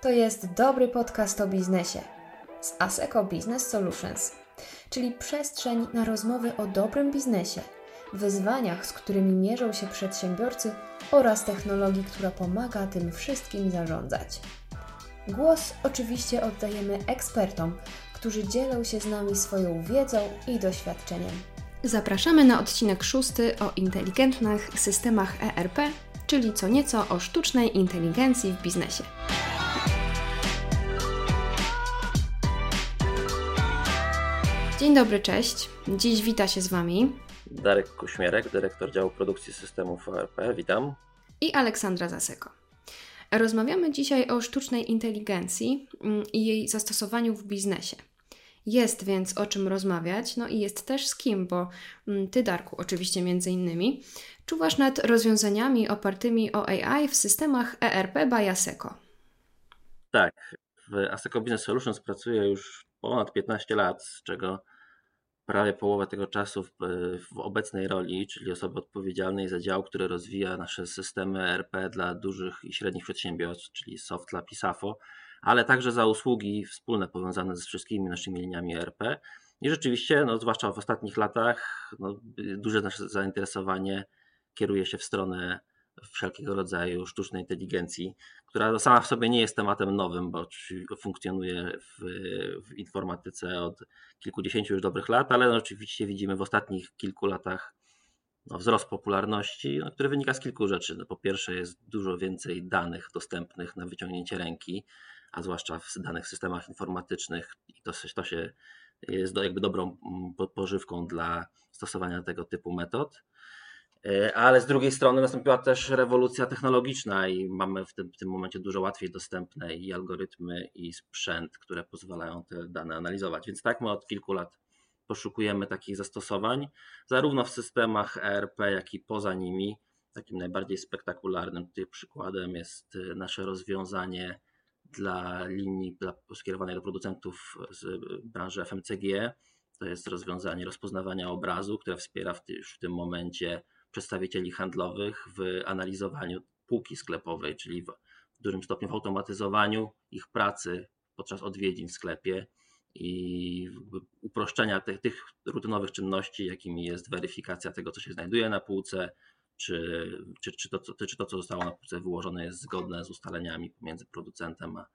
To jest dobry podcast o biznesie z ASECO Business Solutions, czyli przestrzeń na rozmowy o dobrym biznesie, wyzwaniach, z którymi mierzą się przedsiębiorcy oraz technologii, która pomaga tym wszystkim zarządzać. Głos oczywiście oddajemy ekspertom, którzy dzielą się z nami swoją wiedzą i doświadczeniem. Zapraszamy na odcinek szósty o inteligentnych systemach ERP, czyli co nieco o sztucznej inteligencji w biznesie. Dzień dobry, cześć. Dziś wita się z Wami Darek Kuśmierek, dyrektor działu produkcji systemów ERP. Witam. I Aleksandra Zaseko. Rozmawiamy dzisiaj o sztucznej inteligencji mm, i jej zastosowaniu w biznesie. Jest więc o czym rozmawiać, no i jest też z kim, bo mm, Ty, Darku, oczywiście między innymi, czuwasz nad rozwiązaniami opartymi o AI w systemach ERP by ASECO. Tak, w ASECO Business Solutions pracuję już ponad 15 lat, z czego prawie połowę tego czasu w, w, obecnej roli, czyli osoby odpowiedzialnej za dział, który rozwija nasze systemy ERP dla dużych i średnich przedsiębiorstw, czyli SoftLab i SAFO, ale także za usługi wspólne powiązane ze wszystkimi naszymi liniami ERP. I rzeczywiście, no, zwłaszcza w ostatnich latach, no, duże nasze zainteresowanie kieruje się w stronę wszelkiego rodzaju sztucznej inteligencji, która sama w sobie nie jest tematem nowym, bo funkcjonuje w, w informatyce od kilkudziesięciu już dobrych lat, ale no oczywiście widzimy w ostatnich kilku latach no, wzrost popularności, no, który wynika z kilku rzeczy. No, po pierwsze, jest dużo więcej danych dostępnych na wyciągnięcie ręki, a zwłaszcza w danych systemach informatycznych, i to, to się jest do, jakby dobrą mm, pożywką dla stosowania tego typu metod. E, ale z drugiej strony nastąpiła też rewolucja technologiczna i mamy w tym, w tym momencie dużo łatwiej dostępne i algorytmy, i sprzęt, które pozwalają te dane analizować. Więc tak my od kilku lat poszukujemy takich zastosowań, zarówno w systemach ERP, jak i poza nimi. Takim najbardziej spektakularnym tutaj przykładem jest e, nasze rozwiązanie dla linii skierowanej do producentów z branży FMCG. To jest rozwiązanie rozpoznawania obrazu, które wspiera w, ty, już w tym momencie przedstawicieli handlowych w analizowaniu półki sklepowej, czyli w dużym stopniu w automatyzowaniu ich pracy podczas odwiedzin w sklepie i uproszczenia tych, tych rutynowych czynności, jakimi jest weryfikacja tego, co się znajduje na półce, czy, czy, czy, to, czy to, co zostało na półce wyłożone, jest zgodne z ustaleniami pomiędzy producentem a,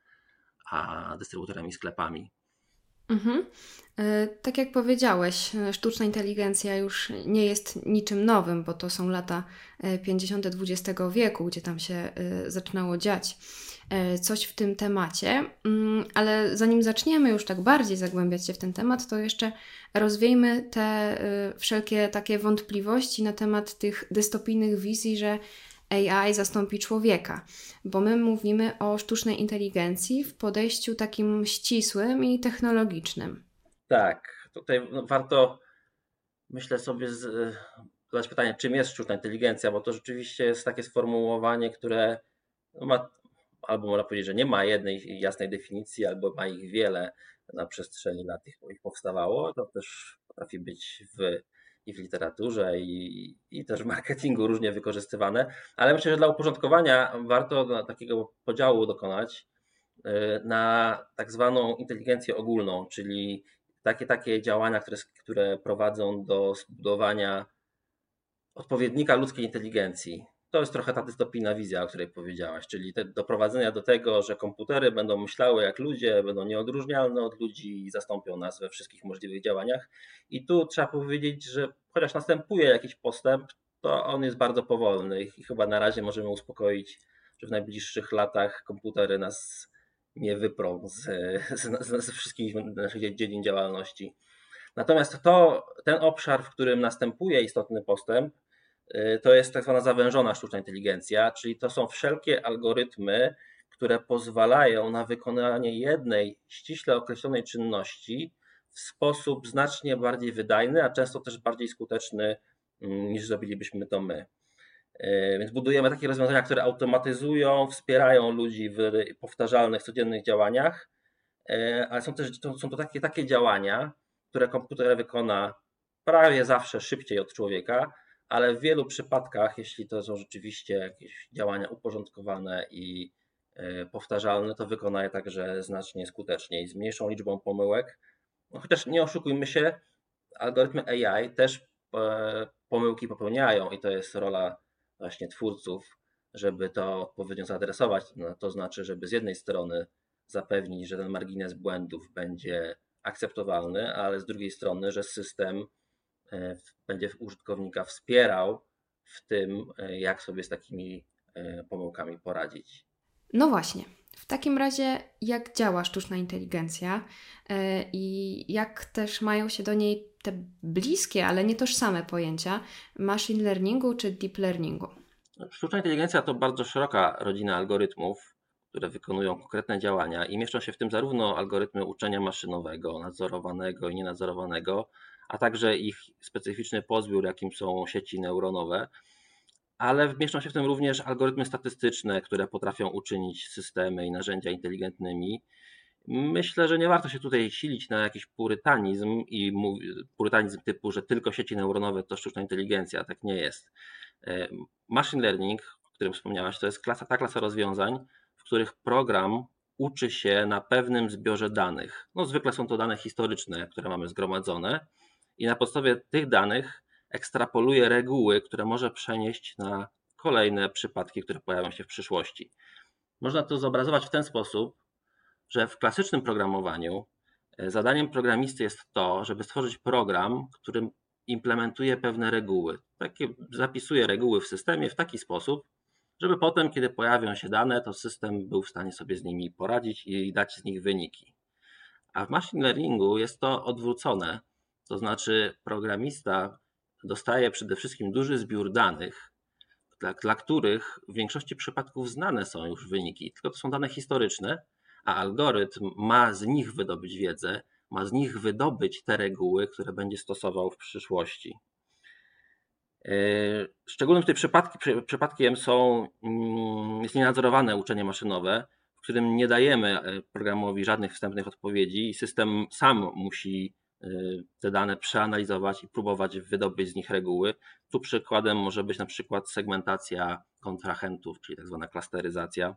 a dystrybutorami sklepami. Mhm. E, tak jak powiedziałeś, e, sztuczna inteligencja już nie jest niczym nowym, bo to są lata 50. E, XX wieku, gdzie tam się zaczynało dziać coś w tym temacie. Mm, ale zanim zaczniemy już tak bardziej zagłębiać się w ten temat, to jeszcze rozwiejmy te wszelkie takie wątpliwości na temat tych dystopijnych wizji, że AI zastąpi człowieka, bo my mówimy o sztucznej inteligencji w podejściu takim ścisłym i technologicznym. Tak, tutaj no, warto myślę sobie z, zadać pytanie, czym jest sztuczna inteligencja, bo to rzeczywiście jest takie sformułowanie, które ma, albo można powiedzieć, że nie ma jednej jasnej definicji, albo ma ich wiele na przestrzeni lat ich powstawało. To też potrafi być w i w literaturze, i, i też w marketingu różnie wykorzystywane, ale myślę, że dla uporządkowania warto takiego podziału dokonać y, na tak zwaną inteligencję ogólną, czyli takie, takie działania, które, które prowadzą do zbudowania odpowiednika ludzkiej inteligencji to jest trochę ta dystopijna wizja, o której powiedziałaś, czyli te doprowadzenia do tego, że komputery będą myślały jak ludzie, będą nieodróżnialne od ludzi i zastąpią nas we wszystkich możliwych działaniach. I tu trzeba powiedzieć, że chociaż następuje jakiś postęp, to on jest bardzo powolny i chyba na razie możemy uspokoić, że w najbliższych latach komputery nas nie wyprą z, z, z wszystkich naszych dziedzin działalności. Natomiast to, ten obszar, w którym następuje istotny postęp, to jest tak zwana zawężona sztuczna inteligencja, czyli to są wszelkie algorytmy, które pozwalają na wykonanie jednej ściśle określonej czynności w sposób znacznie bardziej wydajny, a często też bardziej skuteczny mm, niż zrobilibyśmy to my. Y, więc budujemy takie rozwiązania, które automatyzują, wspierają ludzi w powtarzalnych, codziennych działaniach, y, ale są też są to takie, takie działania, które komputer wykona prawie zawsze szybciej od człowieka, ale w wielu przypadkach, jeśli to są rzeczywiście jakieś działania uporządkowane i powtarzalny, to wykona je także znacznie skuteczniej, z mniejszą liczbą pomyłek. No, chociaż nie oszukujmy się, algorytmy AI też pomyłki popełniają i to jest rola właśnie twórców, żeby to odpowiednio zaadresować. No, to znaczy, żeby z jednej strony zapewnić, że ten margines błędów będzie akceptowalny, ale z drugiej strony, że system e, będzie użytkownika wspierał w tym, e, jak sobie z takimi e, pomyłkami poradzić. No właśnie. W takim razie, jak działa sztuczna inteligencja i jak też mają się do niej te bliskie, ale nie tożsame pojęcia machine learningu czy deep learningu? Sztuczna inteligencja to bardzo szeroka rodzina algorytmów, które wykonują konkretne działania i mieszczą się w tym zarówno algorytmy uczenia maszynowego, nadzorowanego i nienadzorowanego, a także ich specyficzny pozbiór, jakim są sieci neuronowe, ale mieszczą się w tym również algorytmy statystyczne, które potrafią uczynić systemy i narzędzia inteligentnymi. Myślę, że nie warto się tutaj silić na jakiś purytanizm i purytanizm typu, że tylko sieci neuronowe to sztuczna inteligencja. Tak nie jest. E, machine learning, o którym wspomniałaś, to jest klasa, ta klasa rozwiązań, w których program uczy się na pewnym zbiorze danych. No, zwykle są to dane historyczne, które mamy zgromadzone, i na podstawie tych danych ekstrapoluje reguły, które może przenieść na kolejne przypadki, które pojawią się w przyszłości. Można to zobrazować w ten sposób, że w klasycznym programowaniu e, zadaniem programisty jest to, żeby stworzyć program, którym implementuje pewne reguły. Takie, zapisuje reguły w systemie w taki sposób, żeby potem, kiedy pojawią się dane, to system był w stanie sobie z nimi poradzić i dać z nich wyniki. A w machine learningu jest to odwrócone, to znaczy programista dostaje przede wszystkim duży zbiór danych, dla, dla których w większości przypadków znane są już wyniki, tylko to są dane historyczne, a algorytm ma z nich wydobyć wiedzę, ma z nich wydobyć te reguły, które będzie stosował w przyszłości. E, szczególnym tutaj przypadki, przypadkiem są, mm, jest nienadzorowane uczenie maszynowe, w którym nie dajemy e, programowi żadnych wstępnych odpowiedzi i system sam musi te dane przeanalizować i próbować wydobyć z nich reguły. Tu przykładem może być na przykład segmentacja kontrahentów, czyli tak zwana klasteryzacja.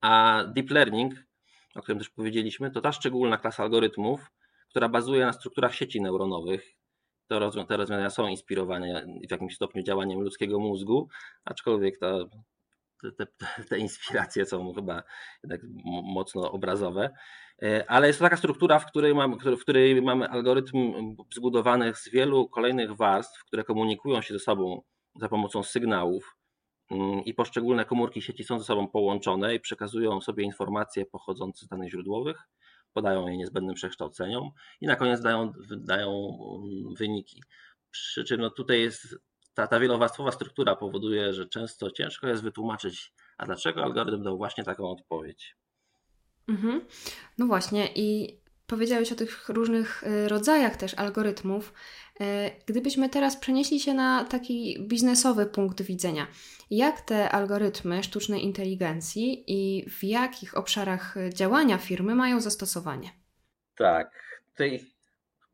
A deep learning o którym też powiedzieliśmy, to ta szczególna klasa algorytmów, która bazuje na strukturach sieci neuronowych. Te rozwiązania są inspirowane w jakimś stopniu działaniem ludzkiego mózgu, aczkolwiek to, te, te, inspiracje są chyba jednak mocno obrazowe. E, ale jest to taka struktura, w której, mamy, w której mamy algorytm zbudowany z wielu kolejnych warstw, które komunikują się ze sobą za pomocą sygnałów Mm, i poszczególne komórki sieci są ze sobą połączone i przekazują sobie informacje pochodzące z danych źródłowych, podają je niezbędnym przekształceniom i na koniec dają, dają mm, wyniki. Przy czym no tutaj jest ta, ta wielowarstwowa struktura powoduje, że często ciężko jest wytłumaczyć, a dlaczego algorytm dał właśnie taką odpowiedź. Mhm. No właśnie, i powiedziałeś o tych różnych y, rodzajach też algorytmów. Y, gdybyśmy teraz przenieśli się na taki biznesowy punkt widzenia, jak te algorytmy sztucznej inteligencji i w jakich obszarach działania firmy mają zastosowanie? Tak, tutaj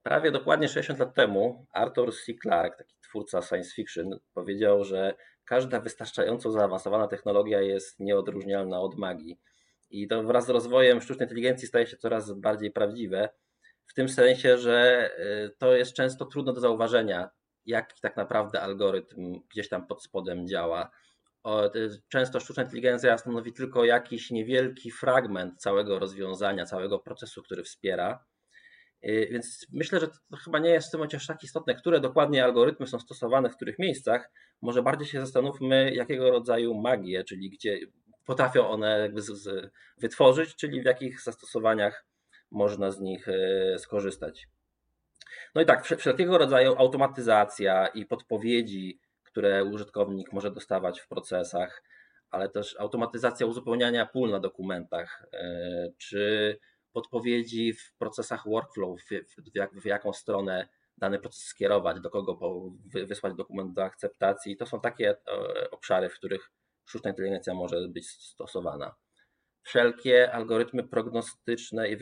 prawie dokładnie 60 lat temu Arthur C. Clarke, taki twórca science fiction, powiedział, że każda wystarczająco zaawansowana technologia jest nieodróżnialna od magii. I to wraz z rozwojem sztucznej inteligencji staje się coraz bardziej prawdziwe, w tym sensie, że y, to jest często trudno do zauważenia, jak tak naprawdę algorytm gdzieś tam pod spodem działa. Często sztuczna inteligencja stanowi tylko jakiś niewielki fragment całego rozwiązania, całego procesu, który wspiera. Y, więc myślę, że to chyba nie jest w tym momencie aż tak istotne, które dokładnie algorytmy są stosowane w których miejscach. Może bardziej się zastanówmy, jakiego rodzaju magię, czyli gdzie potrafią one jakby z, z, wytworzyć, czyli w jakich zastosowaniach można z nich e, skorzystać. No i tak, wszelkiego rodzaju automatyzacja i podpowiedzi, które użytkownik może dostawać w procesach, ale też automatyzacja uzupełniania pól na dokumentach, e, czy podpowiedzi w procesach workflow, w, w, w jaką stronę dany proces skierować, do kogo wysłać dokument do akceptacji. To są takie e, obszary, w których sztuczna inteligencja może być stosowana. Wszelkie algorytmy prognostyczne i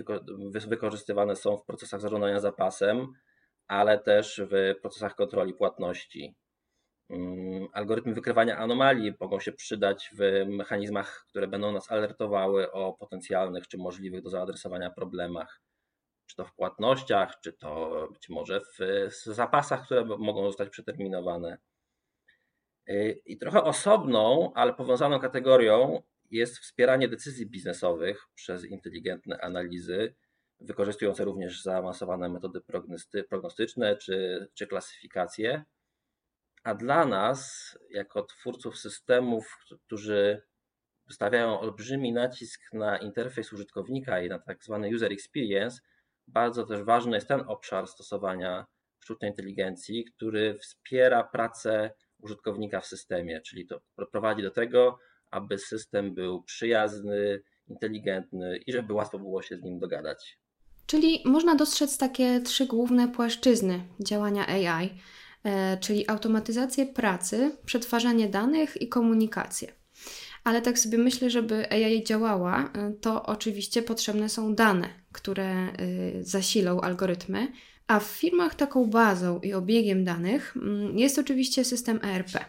wykorzystywane są w procesach zarządzania zapasem, ale też w procesach kontroli płatności. Mm, algorytmy wykrywania anomalii mogą się przydać w mechanizmach, które będą nas alertowały o potencjalnych czy możliwych do zaadresowania problemach, czy to w płatnościach, czy to być może w, zapasach, które mogą zostać przeterminowane. Y, I trochę osobną, ale powiązaną kategorią jest wspieranie decyzji biznesowych przez inteligentne analizy, wykorzystujące również zaawansowane metody prognostyczne czy, czy klasyfikacje. A dla nas, jako twórców systemów, którzy stawiają olbrzymi nacisk na interfejs użytkownika i na tak zwany user experience, bardzo też ważny jest ten obszar stosowania sztucznej inteligencji, który wspiera pracę użytkownika w systemie, czyli to prowadzi do tego, aby system był przyjazny, inteligentny i żeby łatwo było się z nim dogadać. Czyli można dostrzec takie trzy główne płaszczyzny działania AI, czyli automatyzację pracy, przetwarzanie danych i komunikację. Ale tak sobie myślę, żeby AI działała, e, to oczywiście potrzebne są dane, które e, zasilą algorytmy, a w firmach taką bazą i obiegiem danych mm, jest oczywiście system ERP.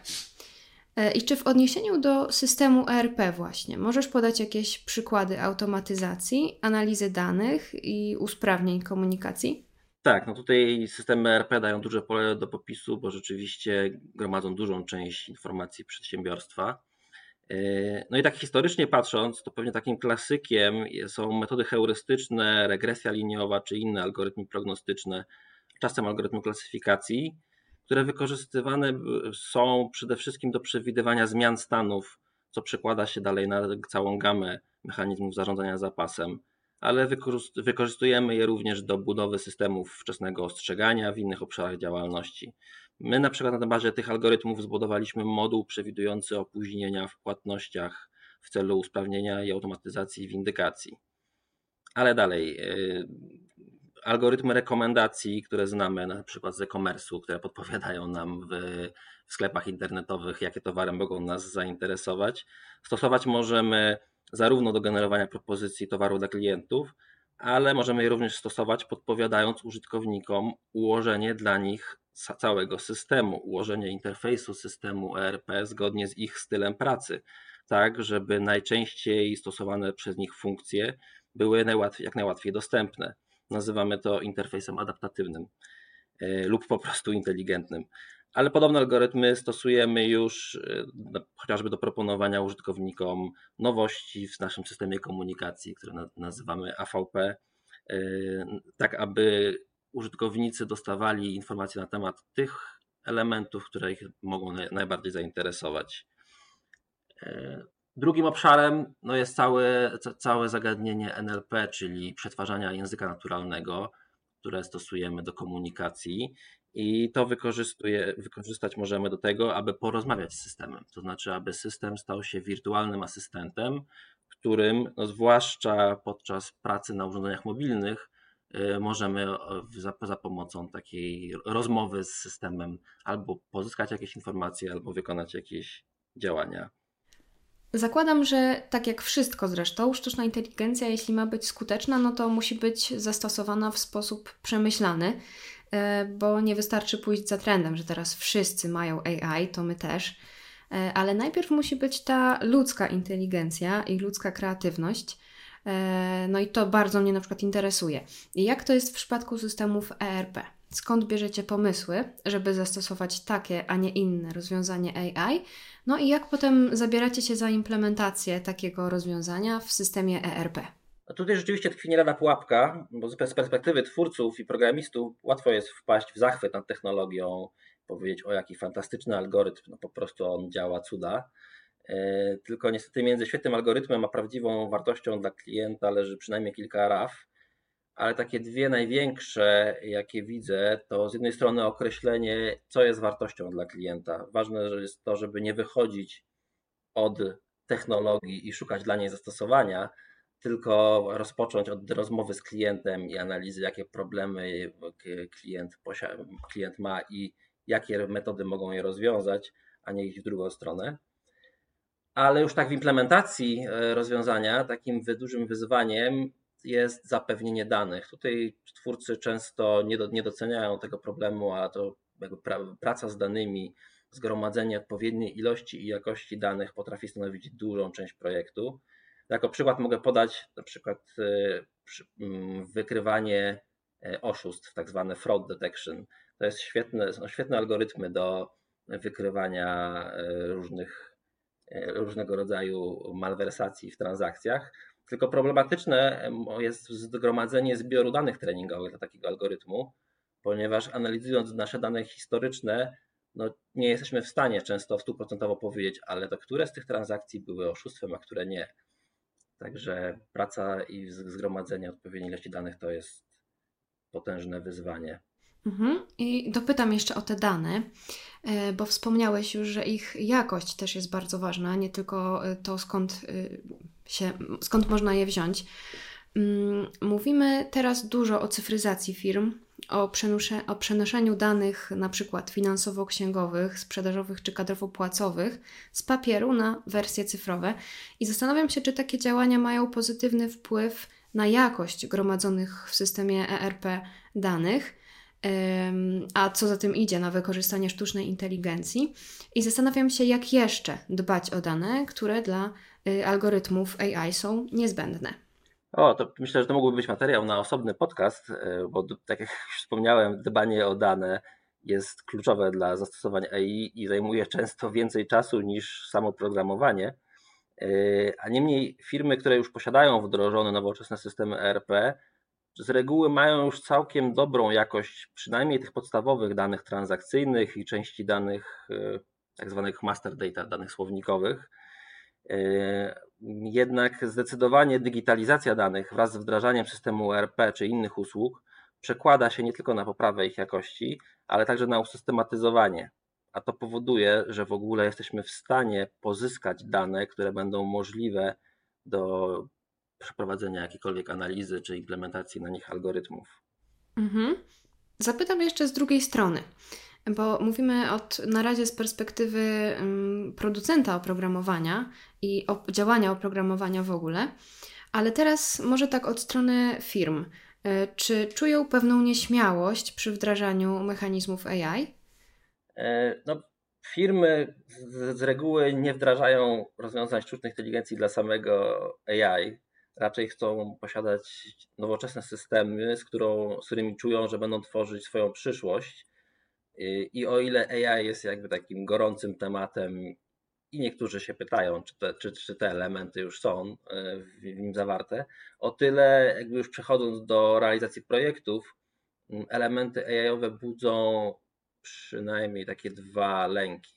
E, I czy w odniesieniu do systemu ERP właśnie możesz podać jakieś przykłady automatyzacji, analizy danych i usprawnień komunikacji? Tak, no tutaj systemy ERP dają duże pole do popisu, bo rzeczywiście gromadzą dużą część informacji przedsiębiorstwa. E, no i tak historycznie patrząc, to pewnie takim klasykiem są metody heurystyczne, regresja liniowa czy inne algorytmy prognostyczne, czasem algorytmy klasyfikacji które wykorzystywane są przede wszystkim do przewidywania zmian stanów, co przekłada się dalej na całą gamę mechanizmów zarządzania zapasem, ale wykorzystujemy je również do budowy systemów wczesnego ostrzegania w innych obszarach działalności. My na przykład na bazie tych algorytmów zbudowaliśmy moduł przewidujący opóźnienia w płatnościach w celu usprawnienia i automatyzacji windykacji. Ale dalej, y, algorytmy rekomendacji, które znamy na przykład z e-commerce'u, które podpowiadają nam w, w sklepach internetowych, jakie towary mogą nas zainteresować, stosować możemy zarówno do generowania propozycji towaru dla klientów, ale możemy je również stosować podpowiadając użytkownikom ułożenie dla nich całego systemu, ułożenie interfejsu systemu ERP zgodnie z ich stylem pracy, tak żeby najczęściej stosowane przez nich funkcje były najłatwiej, jak najłatwiej dostępne. Nazywamy to interfejsem adaptatywnym e, lub po prostu inteligentnym. Ale podobne algorytmy stosujemy już e, chociażby do proponowania użytkownikom nowości w naszym systemie komunikacji, który nazywamy AVP, e, tak aby użytkownicy dostawali informacje na temat tych elementów, które ich mogą najbardziej zainteresować. Drugim obszarem no jest całe, całe zagadnienie NLP, czyli przetwarzania języka naturalnego, które stosujemy do komunikacji. I to wykorzystuje, wykorzystać możemy do tego, aby porozmawiać z systemem. To znaczy, aby system stał się wirtualnym asystentem, którym, no zwłaszcza podczas pracy na urządzeniach mobilnych, y, możemy za, za pomocą takiej rozmowy z systemem albo pozyskać jakieś informacje, albo wykonać jakieś działania. Zakładam, że tak jak wszystko zresztą, sztuczna inteligencja, jeśli ma być skuteczna, no to musi być zastosowana w sposób przemyślany, bo nie wystarczy pójść za trendem, że teraz wszyscy mają AI, to my też. E, ale najpierw musi być ta ludzka inteligencja i ludzka kreatywność. E, no i to bardzo mnie na przykład interesuje. Jak to jest w przypadku systemów ERP? Skąd bierzecie pomysły, żeby zastosować takie, a nie inne rozwiązanie AI? No i jak potem zabieracie się za implementację takiego rozwiązania w systemie ERP? Tutaj rzeczywiście tkwi nie pułapka, bo z perspektywy twórców i programistów łatwo jest wpaść w zachwyt nad technologią, powiedzieć o jaki fantastyczny algorytm, no po prostu on działa cuda. E, tylko niestety między świetnym algorytmem a prawdziwą wartością dla klienta leży przynajmniej kilka raf ale takie dwie największe, jakie widzę, to z jednej strony określenie, co jest wartością dla klienta. Ważne jest to, żeby nie wychodzić od technologii i szukać dla niej zastosowania, tylko rozpocząć od rozmowy z klientem i analizy, jakie problemy klient, klient ma i jakie metody mogą je rozwiązać, a nie iść w drugą stronę. Ale już tak w implementacji e, rozwiązania, takim dużym wyzwaniem jest zapewnienie danych. Tutaj twórcy często nie, do, nie doceniają tego problemu, a to praca z danymi zgromadzenie odpowiedniej ilości i jakości danych potrafi stanowić dużą część projektu. Jako przykład mogę podać na przykład mm, wykrywanie oszustw, tak zwane fraud detection. To jest świetne, są świetne algorytmy do wykrywania różnych, różnego rodzaju malwersacji w transakcjach. Tylko problematyczne jest zgromadzenie zbioru danych treningowych dla takiego algorytmu, ponieważ analizując nasze dane historyczne, no nie jesteśmy w stanie często stuprocentowo powiedzieć, ale to które z tych transakcji były oszustwem, a które nie. Także praca i zgromadzenie odpowiedniej ilości danych to jest potężne wyzwanie. Mhm. I dopytam jeszcze o te dane, e, bo wspomniałeś już, że ich jakość też jest bardzo ważna, nie tylko e, to skąd, e, się, skąd można je wziąć. Mm, mówimy teraz dużo o cyfryzacji firm, o, o przenoszeniu danych przykład finansowo-księgowych, sprzedażowych czy kadrowo-płacowych z papieru na wersje cyfrowe i zastanawiam się, czy takie działania mają pozytywny wpływ na jakość gromadzonych w systemie ERP danych a co za tym idzie na wykorzystanie sztucznej inteligencji. I zastanawiam się, jak jeszcze dbać o dane, które dla y, algorytmów AI są niezbędne. O, to myślę, że to mógłby być materiał na osobny podcast, e, bo tak jak już wspomniałem, dbanie o dane jest kluczowe dla zastosowań AI i zajmuje często więcej czasu niż samo programowanie. E, a niemniej firmy, które już posiadają wdrożone nowoczesne systemy ERP, z reguły mają już całkiem dobrą jakość, przynajmniej tych podstawowych danych transakcyjnych i części danych e, tak zwanych master data, danych słownikowych. E, jednak zdecydowanie digitalizacja danych wraz z wdrażaniem systemu ERP czy innych usług przekłada się nie tylko na poprawę ich jakości, ale także na usystematyzowanie. A to powoduje, że w ogóle jesteśmy w stanie pozyskać dane, które będą możliwe do przeprowadzenia jakiejkolwiek analizy czy implementacji na nich algorytmów. Mhm. Zapytam jeszcze z drugiej strony, bo mówimy od, na razie z perspektywy um, producenta oprogramowania i działania oprogramowania w ogóle, ale teraz może tak od strony firm. Y, czy czują pewną nieśmiałość przy wdrażaniu mechanizmów AI? E, no, firmy z, z reguły nie wdrażają rozwiązań sztucznej inteligencji dla samego AI, raczej chcą posiadać nowoczesne systemy, z, którą, z którymi czują, że będą tworzyć swoją przyszłość. I o ile AI jest jakby takim gorącym tematem, i niektórzy się pytają, czy te, czy, czy te elementy już są e, w nim zawarte, o tyle jakby już przechodząc do realizacji projektów, elementy AI-owe budzą przynajmniej takie dwa lęki.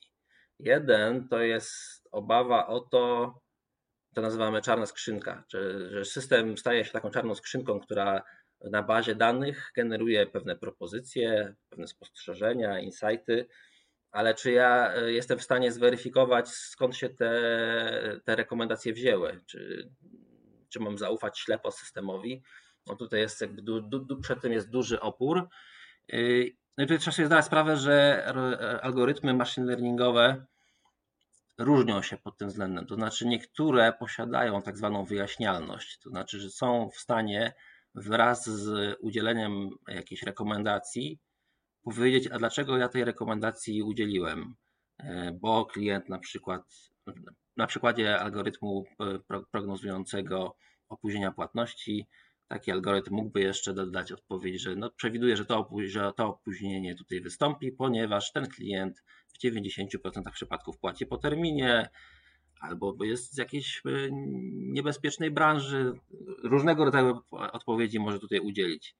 Jeden to jest obawa o to, to nazywamy czarna skrzynka, że system staje się taką czarną skrzynką, która na bazie danych generuje pewne propozycje, pewne spostrzeżenia, insighty, ale czy ja e, jestem w stanie zweryfikować, skąd się te, te rekomendacje wzięły? Czy, czy mam zaufać ślepo systemowi? No tutaj jest jakby du, du, przed tym jest duży opór. Y, no i tutaj trzeba sobie zdać sprawę, że algorytmy machine learningowe różnią się pod tym względem. To znaczy, niektóre posiadają tak zwaną wyjaśnialność, to znaczy, że są w stanie wraz z udzieleniem jakiejś rekomendacji powiedzieć, a dlaczego ja tej rekomendacji udzieliłem. E, bo klient na przykład, na przykładzie algorytmu prognozującego opóźnienia płatności, taki algorytm mógłby jeszcze dodać odpowiedź, że no, przewiduje, że to, że to opóźnienie tutaj wystąpi, ponieważ ten klient w 90% przypadków płaci po terminie, albo jest z jakiejś e, niebezpiecznej branży. Różnego rodzaju odpowiedzi może tutaj udzielić.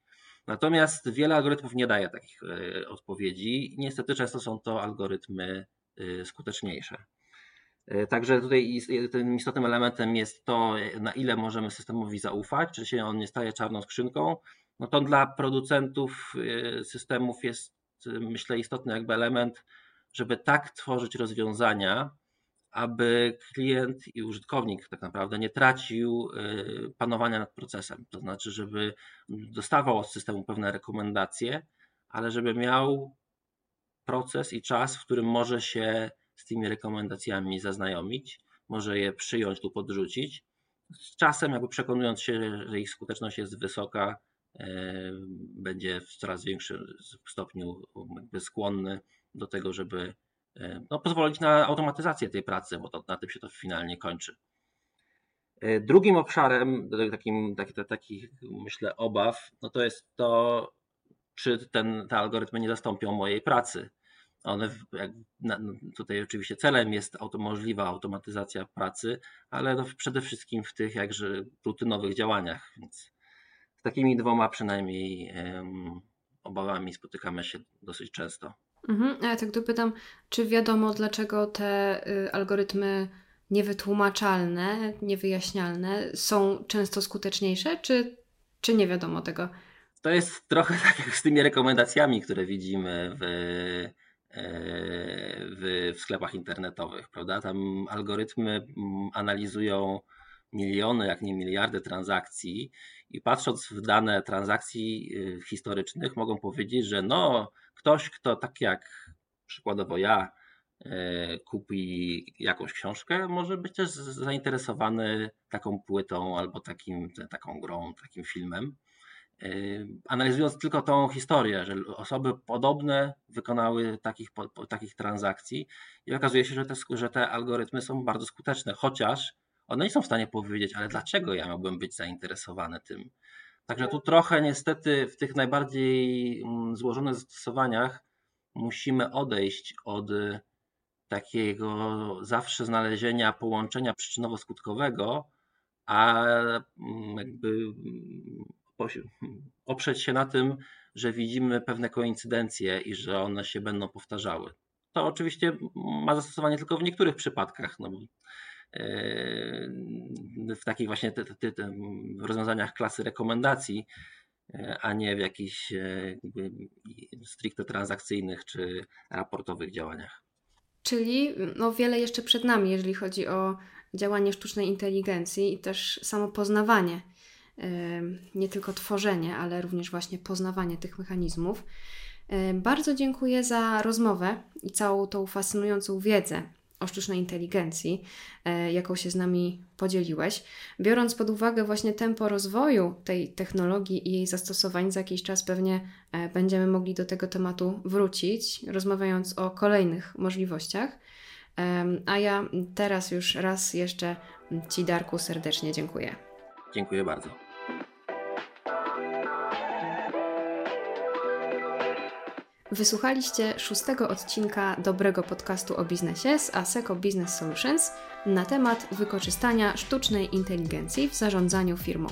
Natomiast wiele algorytmów nie daje takich e, odpowiedzi. Niestety często są to algorytmy e, skuteczniejsze. Także tutaj tym istotnym elementem jest to, na ile możemy systemowi zaufać, czy się on nie staje czarną skrzynką. No to dla producentów systemów jest, myślę, istotny jakby element żeby tak tworzyć rozwiązania, aby klient i użytkownik tak naprawdę nie tracił y, panowania nad procesem. To znaczy, żeby dostawał od systemu pewne rekomendacje, ale żeby miał proces i czas, w którym może się z tymi rekomendacjami zaznajomić, może je przyjąć lub podrzucić. Z czasem, jakby przekonując się, że ich skuteczność jest wysoka, y, będzie w coraz większym stopniu skłonny do tego, żeby no, pozwolić na automatyzację tej pracy, bo to, na tym się to finalnie kończy. Drugim obszarem takim, takich, myślę obaw, no to jest to, czy ten, te algorytmy nie zastąpią mojej pracy. One, tutaj oczywiście celem jest auto, możliwa automatyzacja pracy, ale no przede wszystkim w tych jakże rutynowych działaniach. Więc z takimi dwoma przynajmniej um, obawami spotykamy się dosyć często. Mhm, a ja tak dopytam, czy wiadomo dlaczego te y, algorytmy niewytłumaczalne, niewyjaśnialne są często skuteczniejsze, czy, czy nie wiadomo tego? To jest trochę tak jak z tymi rekomendacjami, które widzimy w, e, w, w sklepach internetowych, prawda? Tam algorytmy mm, analizują miliony, jak nie miliardy transakcji i patrząc w dane transakcji y, historycznych mogą powiedzieć, że no ktoś, kto tak jak przykładowo ja e, kupi jakąś książkę, może być też zainteresowany taką płytą albo takim, taką grą, takim filmem. Yy, analizując tylko tą historię, że osoby podobne wykonały takich, takich transakcji i okazuje się, że te, że te algorytmy są bardzo skuteczne, chociaż one nie są w stanie powiedzieć, ale dlaczego ja miałbym być zainteresowany tym. Także tu trochę niestety w tych najbardziej mm, złożonych zastosowaniach musimy odejść od takiego zawsze znalezienia połączenia przyczynowo-skutkowego, a mm, jakby mm, oprzeć się na tym, że widzimy pewne koincydencje i że one się będą powtarzały. To oczywiście ma zastosowanie tylko w niektórych przypadkach. No, e, w takich właśnie te, te, te rozwiązaniach klasy rekomendacji, e, a nie w jakichś e, stricte transakcyjnych czy raportowych działaniach. Czyli no, wiele jeszcze przed nami, jeżeli chodzi o działanie sztucznej inteligencji i też samo poznawanie nie tylko tworzenie, ale również właśnie poznawanie tych mechanizmów. Bardzo dziękuję za rozmowę i całą tą fascynującą wiedzę o sztucznej inteligencji, e, jaką się z nami podzieliłeś. Biorąc pod uwagę właśnie tempo rozwoju tej technologii i jej zastosowań, za jakiś czas pewnie e, będziemy mogli do tego tematu wrócić, rozmawiając o kolejnych możliwościach. A ja teraz już raz jeszcze Ci, Darku, serdecznie dziękuję. Dziękuję bardzo. Wysłuchaliście szóstego odcinka dobrego podcastu o biznesie z ASECO Business Solutions na temat wykorzystania sztucznej inteligencji w zarządzaniu firmą.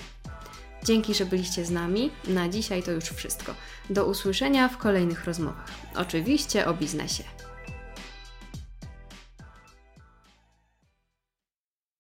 Dzięki, że byliście z nami. Na dzisiaj to już wszystko. Do usłyszenia w kolejnych rozmowach. Oczywiście o biznesie.